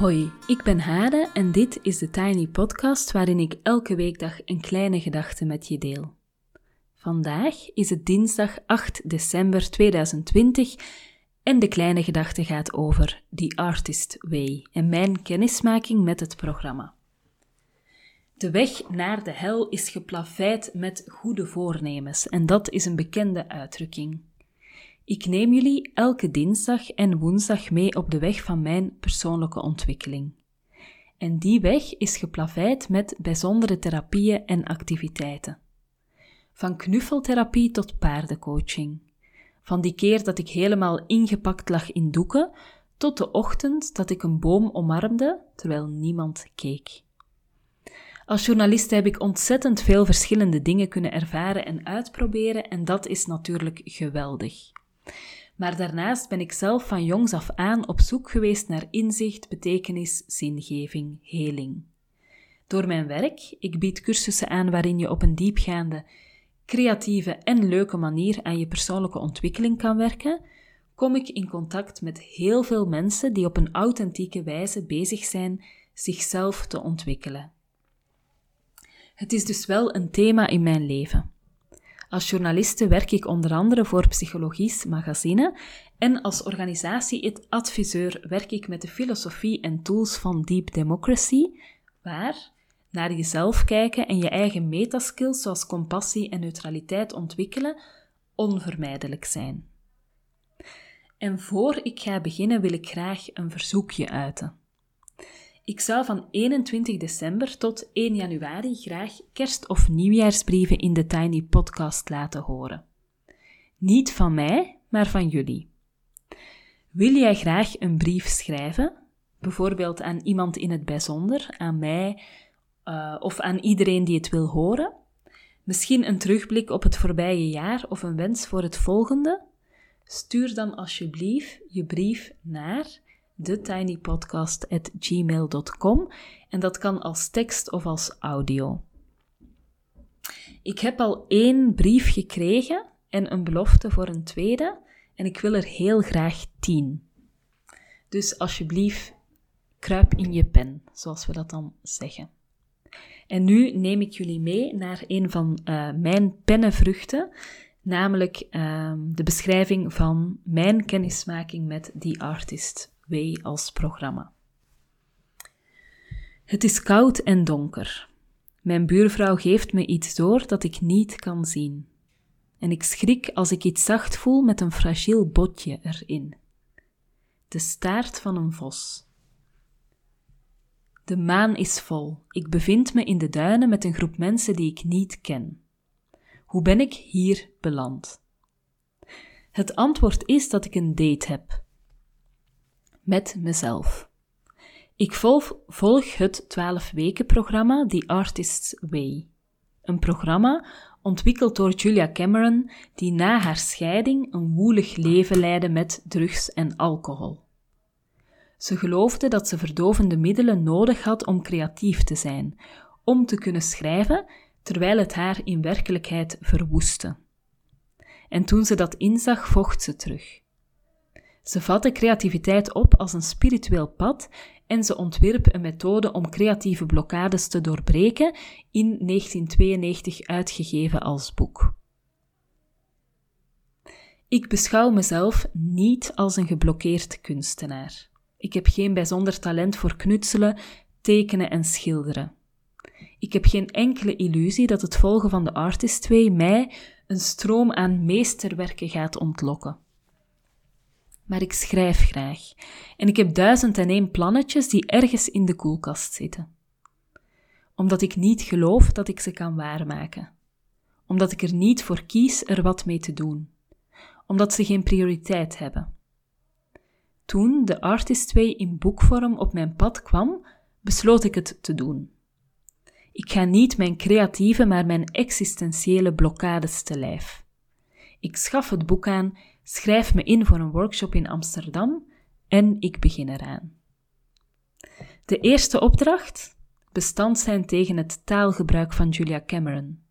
Hoi, ik ben Hade en dit is de Tiny Podcast waarin ik elke weekdag een kleine gedachte met je deel. Vandaag is het dinsdag 8 december 2020 en de kleine gedachte gaat over The Artist Way en mijn kennismaking met het programma. De weg naar de hel is geplaveid met goede voornemens en dat is een bekende uitdrukking. Ik neem jullie elke dinsdag en woensdag mee op de weg van mijn persoonlijke ontwikkeling. En die weg is geplaveid met bijzondere therapieën en activiteiten. Van knuffeltherapie tot paardencoaching. Van die keer dat ik helemaal ingepakt lag in doeken, tot de ochtend dat ik een boom omarmde terwijl niemand keek. Als journalist heb ik ontzettend veel verschillende dingen kunnen ervaren en uitproberen en dat is natuurlijk geweldig. Maar daarnaast ben ik zelf van jongs af aan op zoek geweest naar inzicht, betekenis, zingeving, heling. Door mijn werk, ik bied cursussen aan waarin je op een diepgaande, creatieve en leuke manier aan je persoonlijke ontwikkeling kan werken, kom ik in contact met heel veel mensen die op een authentieke wijze bezig zijn zichzelf te ontwikkelen. Het is dus wel een thema in mijn leven. Als journaliste werk ik onder andere voor Psychologisch Magazine en als organisatie-adviseur werk ik met de filosofie en tools van Deep Democracy, waar naar jezelf kijken en je eigen metaskills zoals compassie en neutraliteit ontwikkelen onvermijdelijk zijn. En voor ik ga beginnen wil ik graag een verzoekje uiten. Ik zou van 21 december tot 1 januari graag kerst- of nieuwjaarsbrieven in de Tiny Podcast laten horen. Niet van mij, maar van jullie. Wil jij graag een brief schrijven? Bijvoorbeeld aan iemand in het bijzonder, aan mij uh, of aan iedereen die het wil horen? Misschien een terugblik op het voorbije jaar of een wens voor het volgende? Stuur dan alsjeblieft je brief naar thetinypodcast.gmail.com en dat kan als tekst of als audio. Ik heb al één brief gekregen en een belofte voor een tweede en ik wil er heel graag tien. Dus alsjeblieft, kruip in je pen, zoals we dat dan zeggen. En nu neem ik jullie mee naar een van uh, mijn pennenvruchten, namelijk uh, de beschrijving van mijn kennismaking met die artist als programma. Het is koud en donker. Mijn buurvrouw geeft me iets door dat ik niet kan zien. En ik schrik als ik iets zacht voel met een fragiel botje erin. De staart van een vos. De maan is vol. Ik bevind me in de duinen met een groep mensen die ik niet ken. Hoe ben ik hier beland? Het antwoord is dat ik een date heb met mezelf. Ik volg, volg het 12 weken programma The Artist's Way. Een programma ontwikkeld door Julia Cameron, die na haar scheiding een woelig leven leidde met drugs en alcohol. Ze geloofde dat ze verdovende middelen nodig had om creatief te zijn, om te kunnen schrijven, terwijl het haar in werkelijkheid verwoestte. En toen ze dat inzag, vocht ze terug. Ze vatte creativiteit op als een spiritueel pad en ze ontwierp een methode om creatieve blokkades te doorbreken, in 1992 uitgegeven als boek. Ik beschouw mezelf niet als een geblokkeerd kunstenaar. Ik heb geen bijzonder talent voor knutselen, tekenen en schilderen. Ik heb geen enkele illusie dat het volgen van de Artist 2 mij een stroom aan meesterwerken gaat ontlokken maar ik schrijf graag. En ik heb duizend en één plannetjes die ergens in de koelkast zitten. Omdat ik niet geloof dat ik ze kan waarmaken. Omdat ik er niet voor kies er wat mee te doen. Omdat ze geen prioriteit hebben. Toen de Artist 2 in boekvorm op mijn pad kwam, besloot ik het te doen. Ik ga niet mijn creatieve, maar mijn existentiële blokkades te lijf. Ik schaf het boek aan schrijf me in voor een workshop in Amsterdam en ik begin eraan. De eerste opdracht: bestand zijn tegen het taalgebruik van Julia Cameron.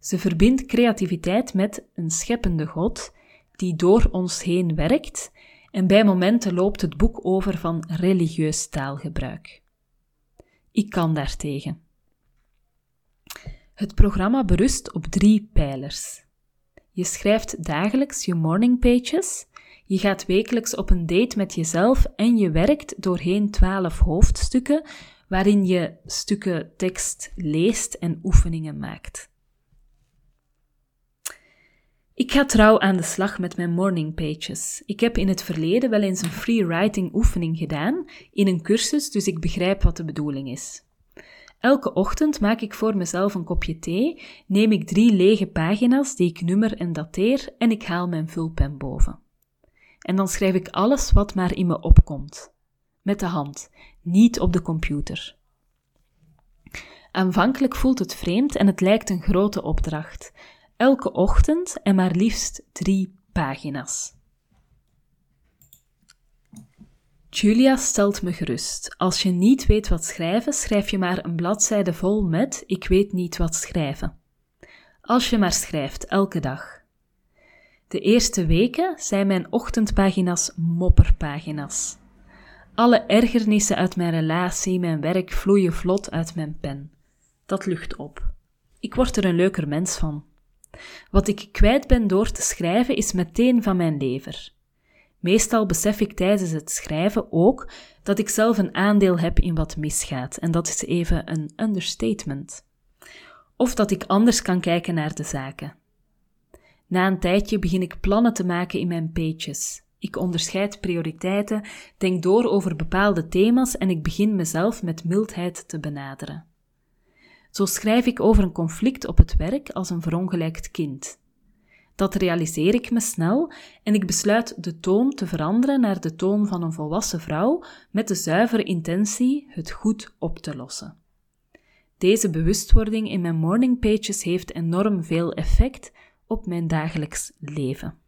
Ze verbindt creativiteit met een scheppende God die door ons heen werkt En bij momenten loopt het boek over van religieus taalgebruik. Ik kan daartegen. Het programma berust op drie pijlers. Je schrijft dagelijks je morning pages, je gaat wekelijks op een date met jezelf en je werkt doorheen twaalf hoofdstukken waarin je stukken tekst leest en oefeningen maakt. Ik ga trouw aan de slag met mijn morning pages. Ik heb in het verleden wel eens een free writing oefening gedaan in een cursus, dus ik begrijp wat de bedoeling is. Elke ochtend maak ik voor mezelf een kopje thee, neem ik drie lege pagina's die ik nummer en dateer en ik haal mijn vulpen boven. En dan schrijf ik alles wat maar in me opkomt. Met de hand, niet op de computer. Aanvankelijk voelt het vreemd en het lijkt een grote opdracht. Elke ochtend en maar liefst drie pagina's. Julia stelt me gerust. Als je niet weet wat schrijven, schrijf je maar een bladzijde vol met ik weet niet wat schrijven. Als je maar schrijft, elke dag. De eerste weken zijn mijn ochtendpagina's mopperpagina's. Alle ergernissen uit mijn relatie, mijn werk vloeien vlot uit mijn pen. Dat lucht op. Ik word er een leuker mens van. Wat ik kwijt ben door te schrijven is meteen van mijn lever. Meestal besef ik tijdens het schrijven ook dat ik zelf een aandeel heb in wat misgaat, en dat is even een understatement. Of dat ik anders kan kijken naar de zaken. Na een tijdje begin ik plannen te maken in mijn pages. Ik onderscheid prioriteiten, denk door over bepaalde thema's en ik begin mezelf met mildheid te benaderen. Zo schrijf ik over een conflict op het werk als een verongelijkt kind. Dat realiseer ik me snel en ik besluit de toon te veranderen naar de toon van een volwassen vrouw met de zuivere intentie het goed op te lossen. Deze bewustwording in mijn morning pages heeft enorm veel effect op mijn dagelijks leven.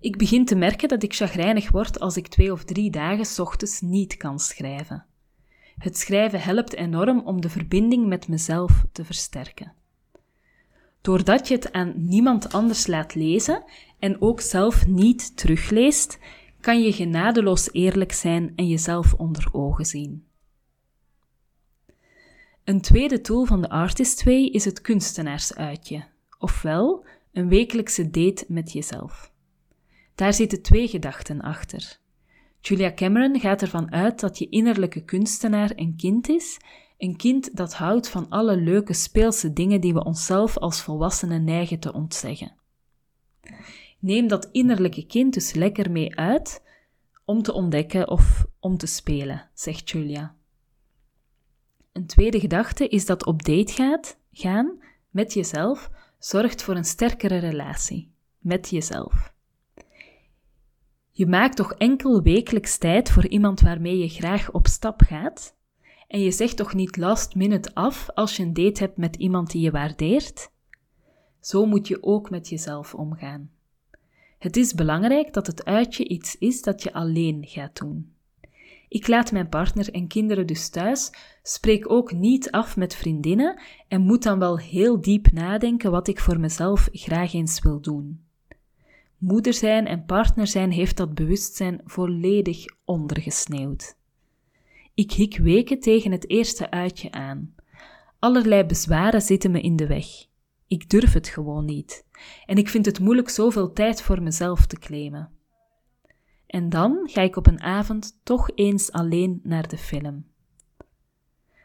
Ik begin te merken dat ik chagrijnig word als ik twee of drie dagen ochtends niet kan schrijven. Het schrijven helpt enorm om de verbinding met mezelf te versterken. Doordat je het aan niemand anders laat lezen en ook zelf niet terugleest, kan je genadeloos eerlijk zijn en jezelf onder ogen zien. Een tweede tool van de Artist Way is het kunstenaarsuitje, ofwel een wekelijkse date met jezelf. Daar zitten twee gedachten achter. Julia Cameron gaat ervan uit dat je innerlijke kunstenaar een kind is, een kind dat houdt van alle leuke speelse dingen die we onszelf als volwassenen neigen te ontzeggen. Neem dat innerlijke kind dus lekker mee uit om te ontdekken of om te spelen, zegt Julia. Een tweede gedachte is dat op date gaat, gaan met jezelf zorgt voor een sterkere relatie met jezelf. Je maakt toch enkel wekelijks tijd voor iemand waarmee je graag op stap gaat? En je zegt toch niet last minute af als je een date hebt met iemand die je waardeert? Zo moet je ook met jezelf omgaan. Het is belangrijk dat het uitje iets is dat je alleen gaat doen. Ik laat mijn partner en kinderen dus thuis, spreek ook niet af met vriendinnen en moet dan wel heel diep nadenken wat ik voor mezelf graag eens wil doen. Moeder zijn en partner zijn heeft dat bewustzijn volledig ondergesneeuwd. Ik hik weken tegen het eerste uitje aan. Allerlei bezwaren zitten me in de weg. Ik durf het gewoon niet. En ik vind het moeilijk zoveel tijd voor mezelf te claimen. En dan ga ik op een avond toch eens alleen naar de film.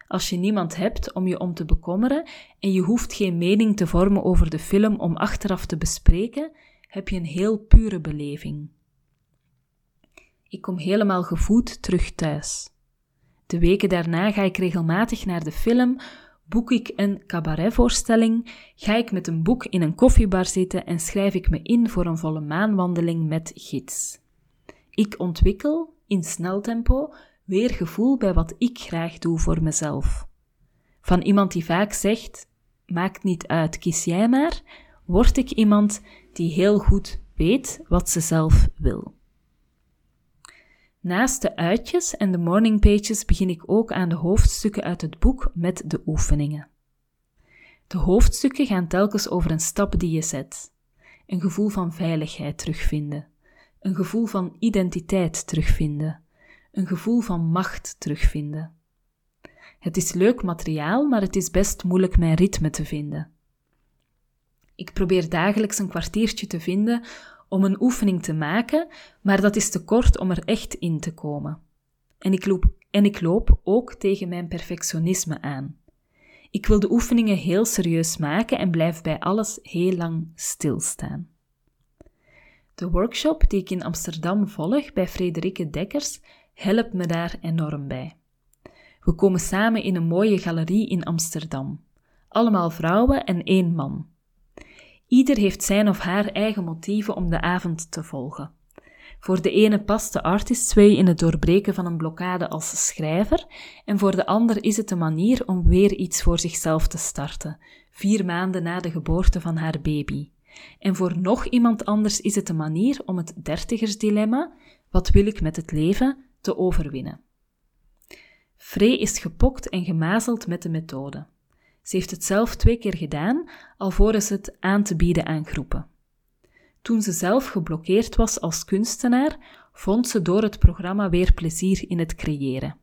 Als je niemand hebt om je om te bekommeren en je hoeft geen mening te vormen over de film om achteraf te bespreken, heb je een heel pure beleving. Ik kom helemaal gevoed terug thuis. De weken daarna ga ik regelmatig naar de film, boek ik een cabaretvoorstelling, ga ik met een boek in een koffiebar zitten en schrijf ik me in voor een volle maanwandeling met gids. Ik ontwikkel in snel tempo weer gevoel bij wat ik graag doe voor mezelf. Van iemand die vaak zegt: Maakt niet uit, kies jij maar, word ik iemand die heel goed weet wat ze zelf wil. Naast de uitjes en de morning pages begin ik ook aan de hoofdstukken uit het boek met de oefeningen. De hoofdstukken gaan telkens over een stap die je zet, een gevoel van veiligheid terugvinden, een gevoel van identiteit terugvinden, een gevoel van macht terugvinden. Het is leuk materiaal, maar het is best moeilijk mijn ritme te vinden. Ik probeer dagelijks een kwartiertje te vinden om een oefening te maken, maar dat is te kort om er echt in te komen. En ik loop, en ik loop ook tegen mijn perfectionisme aan. Ik wil de oefeningen heel serieus maken en blijf bij alles heel lang stilstaan. De workshop die ik in Amsterdam volg bij Frederike Dekkers helpt me daar enorm bij. We komen samen in een mooie galerie in Amsterdam. Allemaal vrouwen en één man. Ieder heeft zijn of haar eigen motieven om de avond te volgen. Voor de ene past de artist way in het doorbreken van een blokkade als schrijver, en voor de ander is het een manier om weer iets voor zichzelf te starten, vier maanden na de geboorte van haar baby. En voor nog iemand anders is het een manier om het dertigersdilemma, wat wil ik met het leven, te overwinnen. Frey is gepokt en gemazeld met de methode. Ze heeft het zelf twee keer gedaan, alvorens het aan te bieden aan groepen. Toen ze zelf geblokkeerd was als kunstenaar, vond ze door het programma weer plezier in het creëren.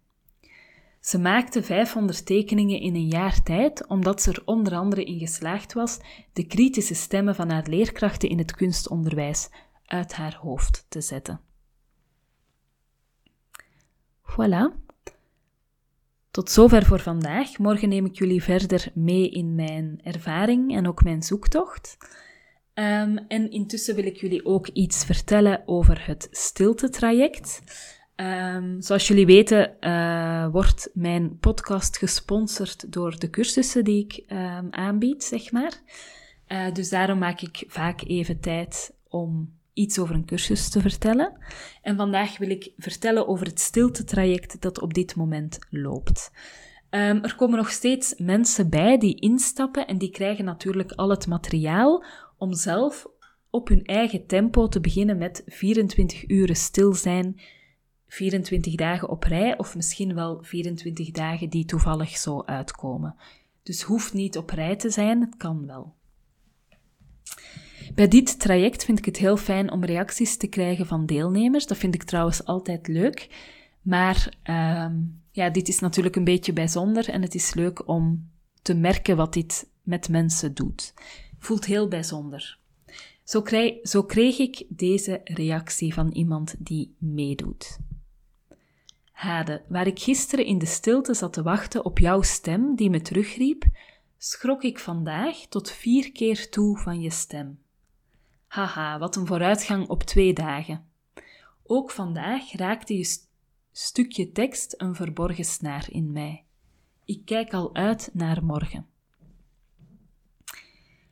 Ze maakte 500 tekeningen in een jaar tijd, omdat ze er onder andere in geslaagd was de kritische stemmen van haar leerkrachten in het kunstonderwijs uit haar hoofd te zetten. Voilà. Tot zover voor vandaag. Morgen neem ik jullie verder mee in mijn ervaring en ook mijn zoektocht. Um, en intussen wil ik jullie ook iets vertellen over het stilte-traject. Um, zoals jullie weten, uh, wordt mijn podcast gesponsord door de cursussen die ik um, aanbied, zeg maar. Uh, dus daarom maak ik vaak even tijd om iets over een cursus te vertellen. En vandaag wil ik vertellen over het stilte-traject dat op dit moment loopt. Um, er komen nog steeds mensen bij die instappen en die krijgen natuurlijk al het materiaal om zelf op hun eigen tempo te beginnen met 24 uren stil zijn, 24 dagen op rij of misschien wel 24 dagen die toevallig zo uitkomen. Dus hoeft niet op rij te zijn, het kan wel. Bij dit traject vind ik het heel fijn om reacties te krijgen van deelnemers. Dat vind ik trouwens altijd leuk. Maar uh, ja, dit is natuurlijk een beetje bijzonder en het is leuk om te merken wat dit met mensen doet. Voelt heel bijzonder. Zo, kreeg, zo kreeg ik deze reactie van iemand die meedoet. Hade, waar ik gisteren in de stilte zat te wachten op jouw stem die me terugriep, schrok ik vandaag tot vier keer toe van je stem. Haha, wat een vooruitgang op twee dagen. Ook vandaag raakte je st stukje tekst een verborgen snaar in mij. Ik kijk al uit naar morgen.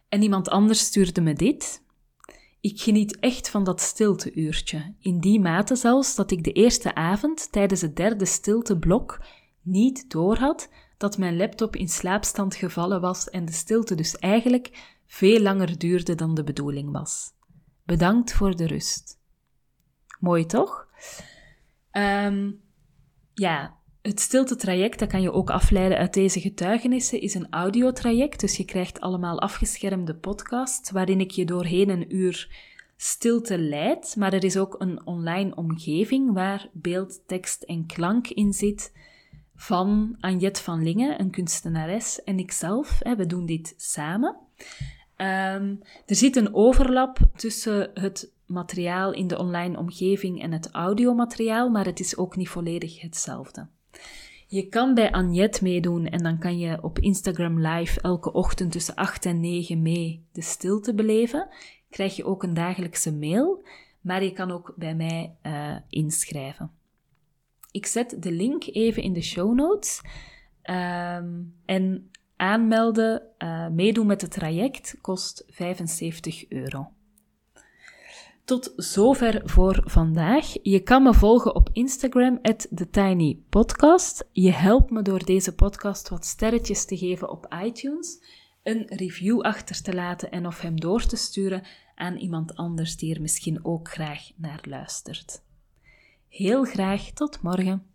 En iemand anders stuurde me dit. Ik geniet echt van dat stilteuurtje, in die mate zelfs dat ik de eerste avond tijdens het derde stilteblok niet doorhad dat mijn laptop in slaapstand gevallen was en de stilte dus eigenlijk veel langer duurde dan de bedoeling was. Bedankt voor de rust. Mooi toch? Um, ja, het stilte-traject, dat kan je ook afleiden uit deze getuigenissen, is een audiotraject. Dus je krijgt allemaal afgeschermde podcasts waarin ik je doorheen een uur stilte leid. Maar er is ook een online omgeving waar beeld, tekst en klank in zit van Anjet van Lingen, een kunstenares, en ikzelf. We doen dit samen. Um, er zit een overlap tussen het materiaal in de online omgeving en het audiomateriaal, maar het is ook niet volledig hetzelfde. Je kan bij Agnette meedoen en dan kan je op Instagram live elke ochtend tussen 8 en 9 mee de stilte beleven. Krijg je ook een dagelijkse mail, maar je kan ook bij mij uh, inschrijven. Ik zet de link even in de show notes. Um, en aanmelden, uh, meedoen met het traject kost 75 euro. Tot zover voor vandaag. Je kan me volgen op Instagram, TheTinyPodcast. Je helpt me door deze podcast wat sterretjes te geven op iTunes, een review achter te laten en of hem door te sturen aan iemand anders die er misschien ook graag naar luistert. Heel graag tot morgen.